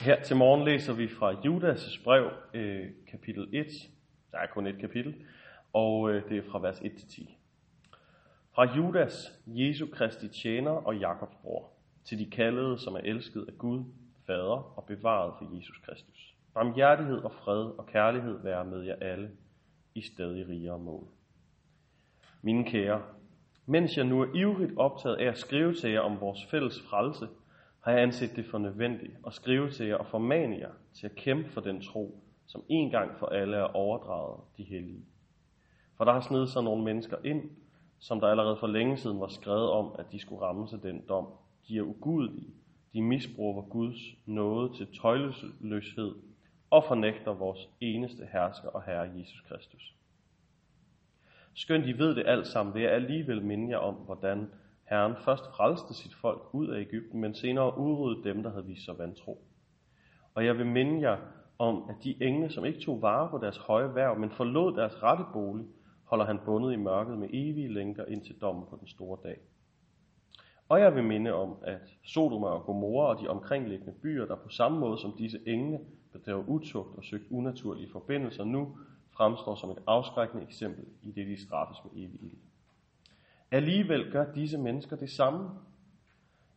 Her til morgen læser vi fra Judas' brev, øh, kapitel 1. Der er kun et kapitel, og øh, det er fra vers 1 til 10. Fra Judas, Jesu Kristi tjener og Jakobs bror, til de kaldede, som er elsket af Gud, Fader og bevaret for Jesus Kristus. Barmhjertighed og fred og kærlighed være med jer alle i stadig rigere mål. Mine kære, mens jeg nu er ivrigt optaget af at skrive til jer om vores fælles frelse, har jeg anset det for nødvendigt at skrive til jer og formane jer til at kæmpe for den tro, som en gang for alle er overdraget de hellige. For der har snedet sig nogle mennesker ind, som der allerede for længe siden var skrevet om, at de skulle ramme sig den dom. De er ugudelige, de misbruger Guds nåde til tøjløshed og fornægter vores eneste hersker og herre Jesus Kristus. Skønt I ved det alt sammen, vil jeg alligevel minde jer om, hvordan Herren først frelste sit folk ud af Ægypten, men senere udryddede dem, der havde vist sig vantro. Og jeg vil minde jer om, at de engle, som ikke tog vare på deres høje værv, men forlod deres rette bolig, holder han bundet i mørket med evige lænker ind til dommen på den store dag. Og jeg vil minde om, at Sodoma og Gomorra og de omkringliggende byer, der på samme måde som disse engle bedrev utugt og søgt unaturlige forbindelser, nu fremstår som et afskrækkende eksempel i det, de straffes med evig ild. Alligevel gør disse mennesker det samme.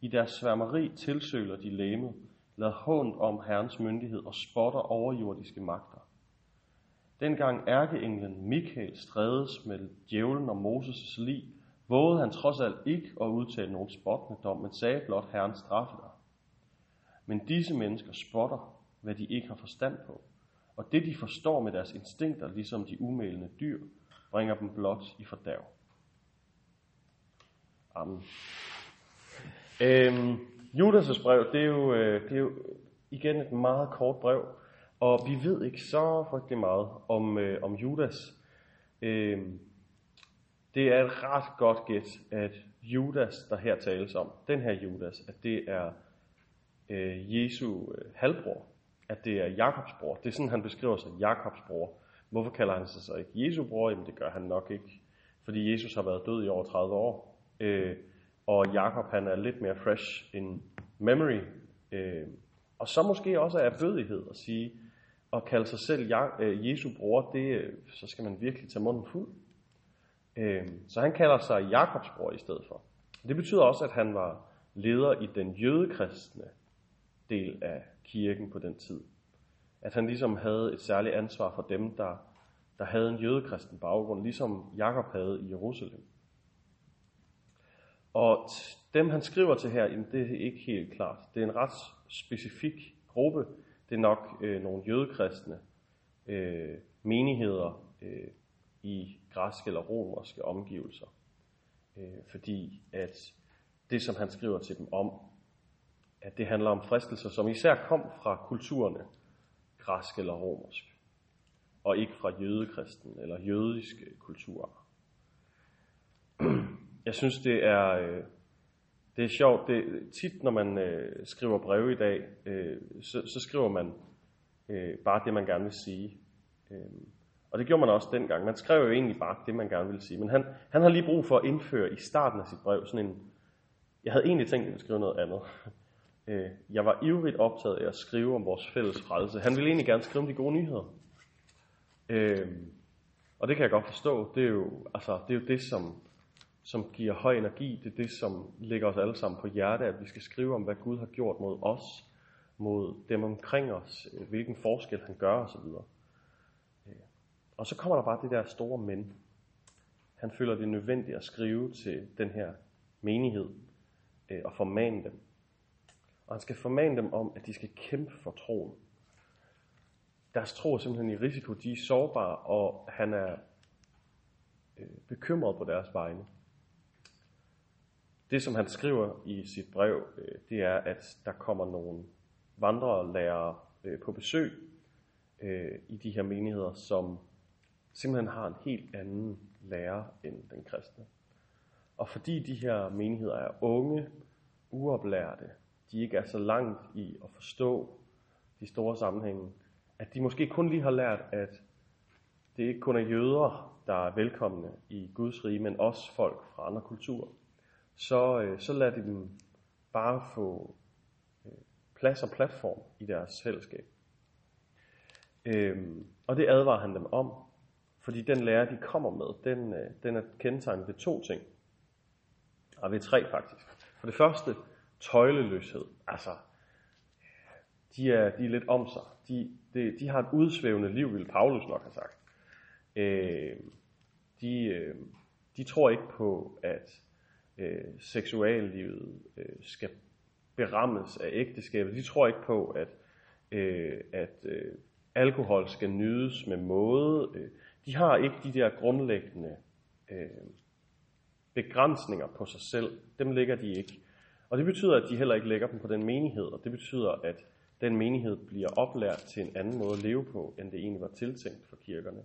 I deres sværmeri tilsøler de læmet, lader hånd om Herrens myndighed og spotter overjordiske magter. Dengang ærkeenglen Michael strædes med djævlen og Moses' lig, vågede han trods alt ikke at udtale nogen spottende dom, men sagde blot, Herren straffe dig. Men disse mennesker spotter, hvad de ikke har forstand på, og det de forstår med deres instinkter, ligesom de umælende dyr, bringer dem blot i fordærv. Amen. Øhm, Judas' brev, det er, jo, øh, det er jo igen et meget kort brev, og vi ved ikke så frygtelig meget om, øh, om Judas. Øhm, det er et ret godt gæt, at Judas, der her tales om, den her Judas, at det er øh, Jesu øh, halvbror, at det er Jakobs bror. Det er sådan, han beskriver sig, Jakobs bror. Hvorfor kalder han sig så ikke Jesu bror? Jamen det gør han nok ikke, fordi Jesus har været død i over 30 år. Øh, og Jakob han er lidt mere fresh in memory. Øh, og så måske også er bødighed at sige, at kalde sig selv øh, Jesu bror, det, øh, så skal man virkelig tage munden fuld. Øh, så han kalder sig Jakobs bror i stedet for. Det betyder også, at han var leder i den jødekristne del af kirken på den tid. At han ligesom havde et særligt ansvar for dem, der, der havde en jødekristen baggrund, ligesom Jakob havde i Jerusalem. Og dem han skriver til her, jamen, det er ikke helt klart. Det er en ret specifik gruppe. Det er nok øh, nogle jødekristne øh, menigheder øh, i græske eller romerske omgivelser. Øh, fordi at det, som han skriver til dem om, at det handler om fristelser, som især kom fra kulturerne, græsk eller romersk, og ikke fra jødekristen eller jødiske kulturer. Jeg synes, det er, øh, det er sjovt. Det, tit, når man øh, skriver breve i dag, øh, så, så skriver man øh, bare det, man gerne vil sige. Øh, og det gjorde man også dengang. Man skrev jo egentlig bare det, man gerne ville sige. Men han, han har lige brug for at indføre i starten af sit brev sådan en... Jeg havde egentlig tænkt at skrive noget andet. Øh, jeg var ivrigt optaget af at skrive om vores fælles frelse. Han ville egentlig gerne skrive om de gode nyheder. Øh, og det kan jeg godt forstå. Det er jo, altså, det, er jo det, som som giver høj energi. Det er det, som ligger os alle sammen på hjerte, at vi skal skrive om, hvad Gud har gjort mod os, mod dem omkring os, øh, hvilken forskel han gør osv. Øh, og så kommer der bare det der store men. Han føler det nødvendigt at skrive til den her menighed øh, og formane dem. Og han skal formane dem om, at de skal kæmpe for troen. Deres tro er simpelthen i risiko, de er sårbare, og han er øh, bekymret på deres vegne. Det, som han skriver i sit brev, øh, det er, at der kommer nogle vandrelærere øh, på besøg øh, i de her menigheder, som simpelthen har en helt anden lærer end den kristne. Og fordi de her menigheder er unge, uoplærte, de ikke er så langt i at forstå de store sammenhænge, at de måske kun lige har lært, at det ikke kun er jøder, der er velkomne i Guds rige, men også folk fra andre kulturer så, øh, så lader de dem bare få øh, plads og platform i deres fællesskab. Øhm, og det advarer han dem om, fordi den lære, de kommer med, den, øh, den er kendetegnet ved to ting. Og ved tre faktisk. For det første, tøjleløshed. Altså, de er, de er lidt om sig. De, de, de har et udsvævende liv, vil Paulus nok have sagt. Øh, de, øh, de tror ikke på, at øh, seksuallivet øh, skal berammes af ægteskabet. De tror ikke på, at, øh, at øh, alkohol skal nydes med måde. Øh, de har ikke de der grundlæggende øh, begrænsninger på sig selv. Dem ligger de ikke. Og det betyder, at de heller ikke lægger dem på den menighed, og det betyder, at den menighed bliver oplært til en anden måde at leve på, end det egentlig var tiltænkt for kirkerne.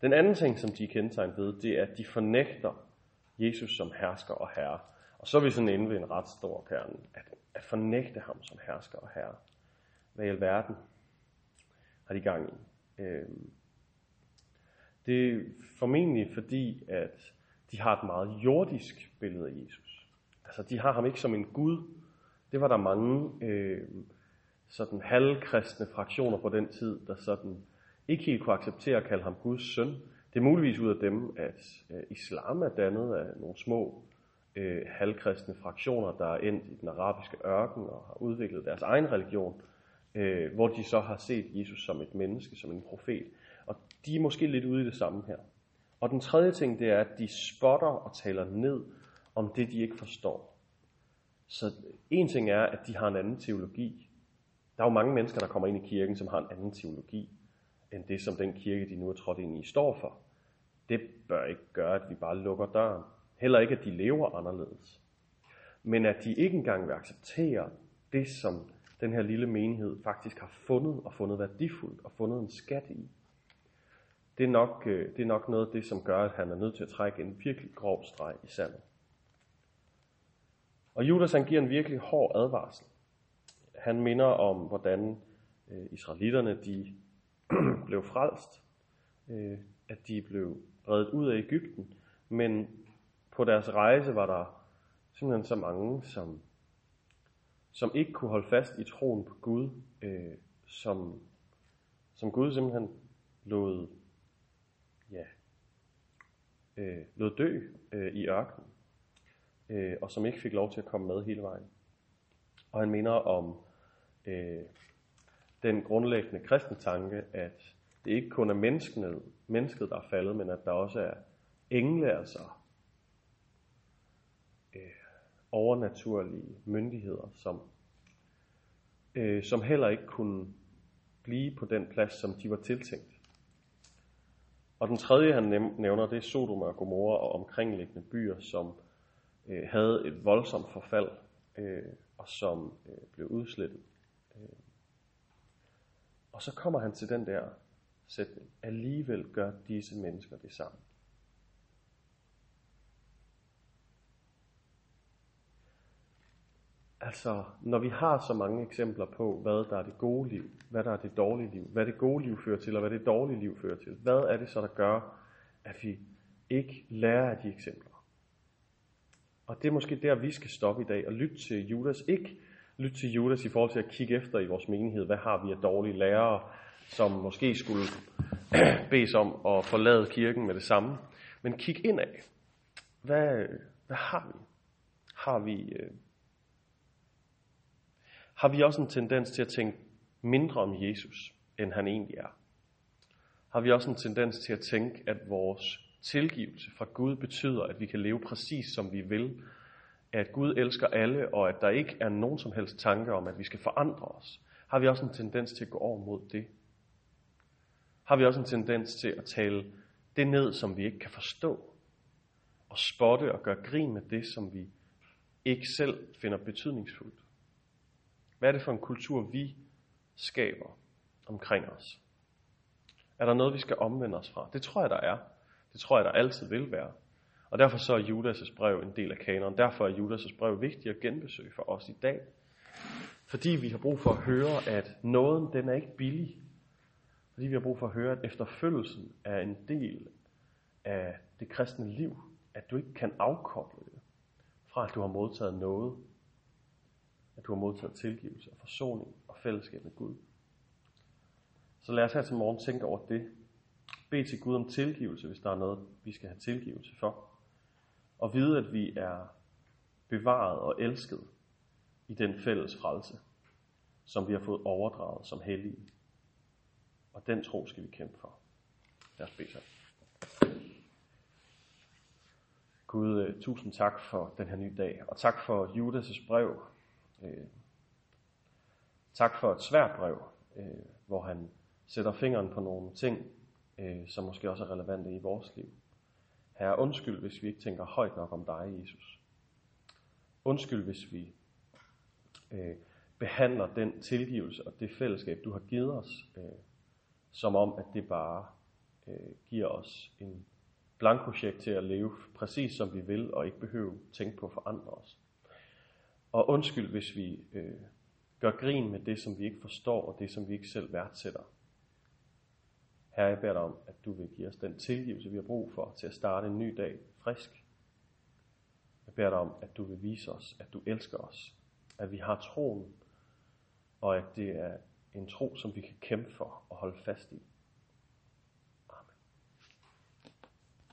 Den anden ting, som de er kendetegnet ved, det er, at de fornægter Jesus som hersker og herre. Og så er vi sådan inde ved en ret stor kerne, at, at fornægte ham som hersker og herre. Hvad i alverden har de gang i? Øhm, det er formentlig fordi, at de har et meget jordisk billede af Jesus. Altså, de har ham ikke som en Gud. Det var der mange øh, sådan halvkristne fraktioner på den tid, der sådan ikke helt kunne acceptere at kalde ham Guds søn. Det er muligvis ud af dem, at øh, islam er dannet af nogle små øh, halvkristne fraktioner, der er endt i den arabiske ørken og har udviklet deres egen religion, øh, hvor de så har set Jesus som et menneske, som en profet. Og de er måske lidt ude i det samme her. Og den tredje ting, det er, at de spotter og taler ned om det, de ikke forstår. Så en ting er, at de har en anden teologi. Der er jo mange mennesker, der kommer ind i kirken, som har en anden teologi, end det, som den kirke, de nu er trådt ind i, står for. Det bør ikke gøre, at vi bare lukker døren. Heller ikke, at de lever anderledes. Men at de ikke engang vil acceptere det, som den her lille menighed faktisk har fundet, og fundet værdifuldt, og fundet en skat i. Det er nok, øh, det er nok noget af det, som gør, at han er nødt til at trække en virkelig grov streg i sandet. Og Judas han giver en virkelig hård advarsel. Han minder om, hvordan øh, israelitterne de blev frelst, øh, at de blev reddet ud af Ægypten, men på deres rejse var der simpelthen så mange, som, som ikke kunne holde fast i troen på Gud, øh, som, som Gud simpelthen lod, ja, øh, lod dø øh, i ørkenen, øh, og som ikke fik lov til at komme med hele vejen. Og han minder om øh, den grundlæggende kristne tanke, at det ikke kun er mennesket, mennesket, der er faldet, men at der også er engle, altså øh, overnaturlige myndigheder, som, øh, som heller ikke kunne blive på den plads, som de var tiltænkt. Og den tredje, han nævner, det er Sodom og Gomorra og omkringliggende byer, som øh, havde et voldsomt forfald, øh, og som øh, blev udslettet. Øh. Og så kommer han til den der sætning. Alligevel gør disse mennesker det samme. Altså, når vi har så mange eksempler på, hvad der er det gode liv, hvad der er det dårlige liv, hvad det gode liv fører til, og hvad det dårlige liv fører til, hvad er det så, der gør, at vi ikke lærer af de eksempler? Og det er måske der, vi skal stoppe i dag og lytte til Judas. Ikke lytte til Judas i forhold til at kigge efter i vores menighed, hvad har vi af dårlige lærere, som måske skulle bedes om at forlade kirken med det samme. Men kig ind af. Hvad, hvad har vi? Har vi, øh, har vi også en tendens til at tænke mindre om Jesus, end han egentlig er? Har vi også en tendens til at tænke, at vores tilgivelse fra Gud betyder, at vi kan leve præcis som vi vil, at Gud elsker alle, og at der ikke er nogen som helst tanke om, at vi skal forandre os? Har vi også en tendens til at gå over mod det? har vi også en tendens til at tale det ned, som vi ikke kan forstå, og spotte og gøre grin med det, som vi ikke selv finder betydningsfuldt. Hvad er det for en kultur, vi skaber omkring os? Er der noget, vi skal omvende os fra? Det tror jeg, der er. Det tror jeg, der altid vil være. Og derfor så er Judas' brev en del af kanonen. Derfor er Judas' brev vigtigt at genbesøge for os i dag. Fordi vi har brug for at høre, at nåden den er ikke billig. Fordi vi har brug for at høre, at efterfølgelsen er en del af det kristne liv. At du ikke kan afkoble det fra, at du har modtaget noget. at du har modtaget tilgivelse og forsoning og fællesskab med Gud. Så lad os her til morgen tænke over det. Bed til Gud om tilgivelse, hvis der er noget, vi skal have tilgivelse for. Og vide, at vi er bevaret og elsket i den fælles frelse, som vi har fået overdraget som hellige. Og den tro skal vi kæmpe for. Lad os bede sammen. Gud, øh, tusind tak for den her nye dag, og tak for Judas' brev. Øh, tak for et svært brev, øh, hvor han sætter fingeren på nogle ting, øh, som måske også er relevante i vores liv. Herre, undskyld, hvis vi ikke tænker højt nok om dig, Jesus. Undskyld, hvis vi øh, behandler den tilgivelse og det fællesskab, du har givet os, øh, som om, at det bare øh, giver os en blankosjek til at leve præcis som vi vil, og ikke behøve tænke på at forandre os. Og undskyld, hvis vi øh, gør grin med det, som vi ikke forstår, og det, som vi ikke selv værdsætter. Herre, jeg beder dig om, at du vil give os den tilgivelse, vi har brug for til at starte en ny dag frisk. Jeg beder dig om, at du vil vise os, at du elsker os, at vi har troen, og at det er en tro, som vi kan kæmpe for og holde fast i.